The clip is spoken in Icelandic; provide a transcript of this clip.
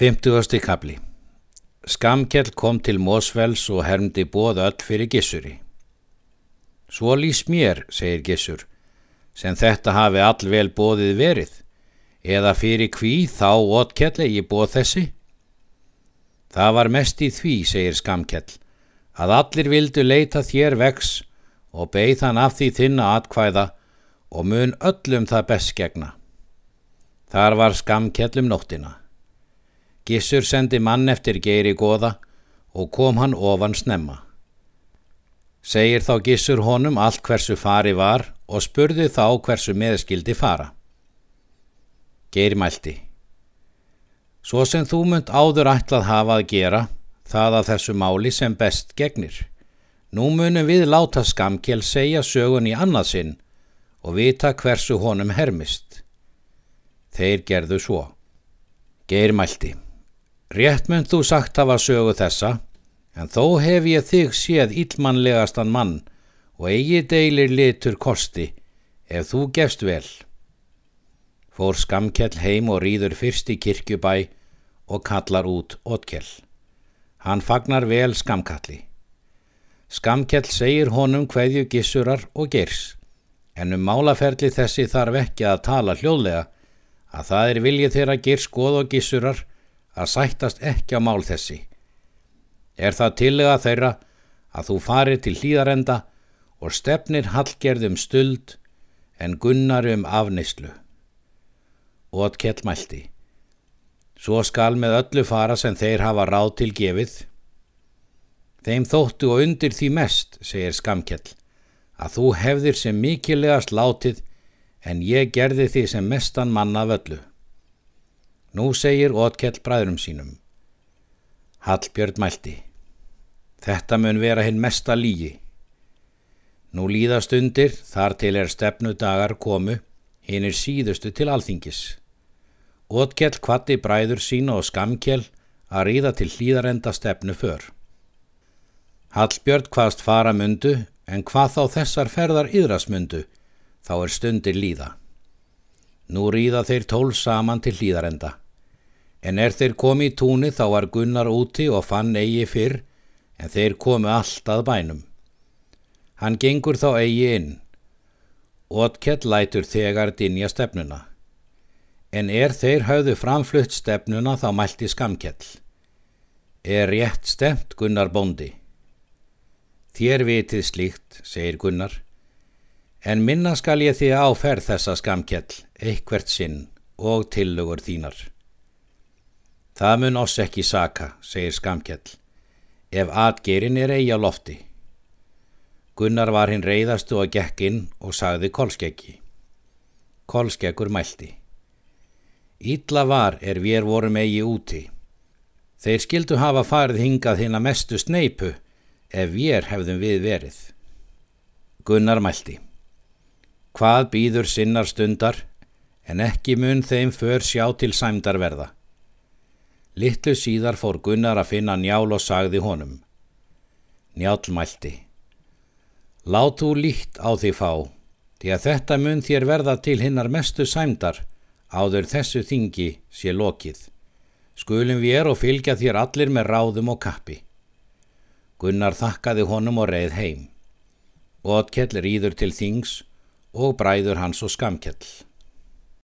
50. kapli Skamkjell kom til Mósfells og hermdi bóð öll fyrir Gissuri. Svo lýs mér, segir Gissur, sem þetta hafi allvel bóðið verið, eða fyrir hví þá ótkjell eigi bóð þessi? Það var mest í því, segir Skamkjell, að allir vildu leita þér vex og beigð hann af því þinna atkvæða og mun öllum það best gegna. Þar var Skamkjell um nóttina. Gissur sendi mann eftir geiri goða og kom hann ofan snemma. Segir þá Gissur honum allt hversu fari var og spurði þá hversu meðskildi fara. Geiri mælti. Svo sem þú munt áður ætlað hafa að gera, það að þessu máli sem best gegnir. Nú munum við láta skamkjel segja sögun í annað sinn og vita hversu honum hermist. Þeir gerðu svo. Geir mælti. Rétt mynd þú sagt hafa sögu þessa, en þó hef ég þig séð íllmannlegastan mann og eigi deilir litur kosti ef þú gefst vel. Fór skamkjell heim og rýður fyrst í kirkjubæ og kallar út ótkjell. Hann fagnar vel skamkalli. Skamkjell segir honum hverju gissurar og gers, en um málaferli þessi þarf ekki að tala hljóðlega að það er viljið þeirra gers goð og gissurar að sættast ekki á mál þessi. Er það tillega þeirra að þú farir til hlýðarenda og stefnir hallgerðum stuld en gunnar um afneyslu. Og kell mælti. Svo skal með öllu fara sem þeir hafa ráð til gefið. Þeim þóttu og undir því mest, segir Skamkjell, að þú hefðir sem mikillegast látið en ég gerði því sem mestan manna völlu. Nú segir Ótkell bræðurum sínum. Hallbjörn mælti. Þetta mun vera hinn mesta lígi. Nú líðast undir, þar til er stefnu dagar komu, hinn er síðustu til alþingis. Ótkell kvatti bræður sína og skamkjell að ríða til hlýðarenda stefnu för. Hallbjörn hvaðst fara mundu, en hvað þá þessar ferðar yðrasmundu, þá er stundir líða. Nú ríða þeir tól saman til hlýðarenda. En er þeir komi í túni þá var Gunnar úti og fann eigi fyrr, en þeir komi alltaf bænum. Hann gengur þá eigi inn. Ótkell lætur þegar dinja stefnuna. En er þeir hafðu framflutt stefnuna þá mælti skamkell. Er rétt stemt Gunnar Bondi. Þér vitið slíkt, segir Gunnar. En minna skal ég því áferð þessa skamkell, eitthvert sinn og tillugur þínar. Það mun oss ekki saka, segir Skamkjell, ef atgerin er eigi á lofti. Gunnar var hinn reyðastu og gekk inn og sagði kolskeggi. Kolskeggur mælti. Ítla var er við vorum eigi úti. Þeir skildu hafa farið hingað hinn að mestu sneipu ef við hefðum við verið. Gunnar mælti. Hvað býður sinnar stundar en ekki mun þeim för sjá til sæmdar verða. Littlu síðar fór Gunnar að finna njál og sagði honum. Njál mælti. Lát þú líkt á því fá, því að þetta mun þér verða til hinnar mestu sæmdar áður þessu þingi sé lokið. Skulum við er og fylgja þér allir með ráðum og kappi. Gunnar þakkaði honum og reið heim. Ótkell rýður til þings og bræður hans og skamkell.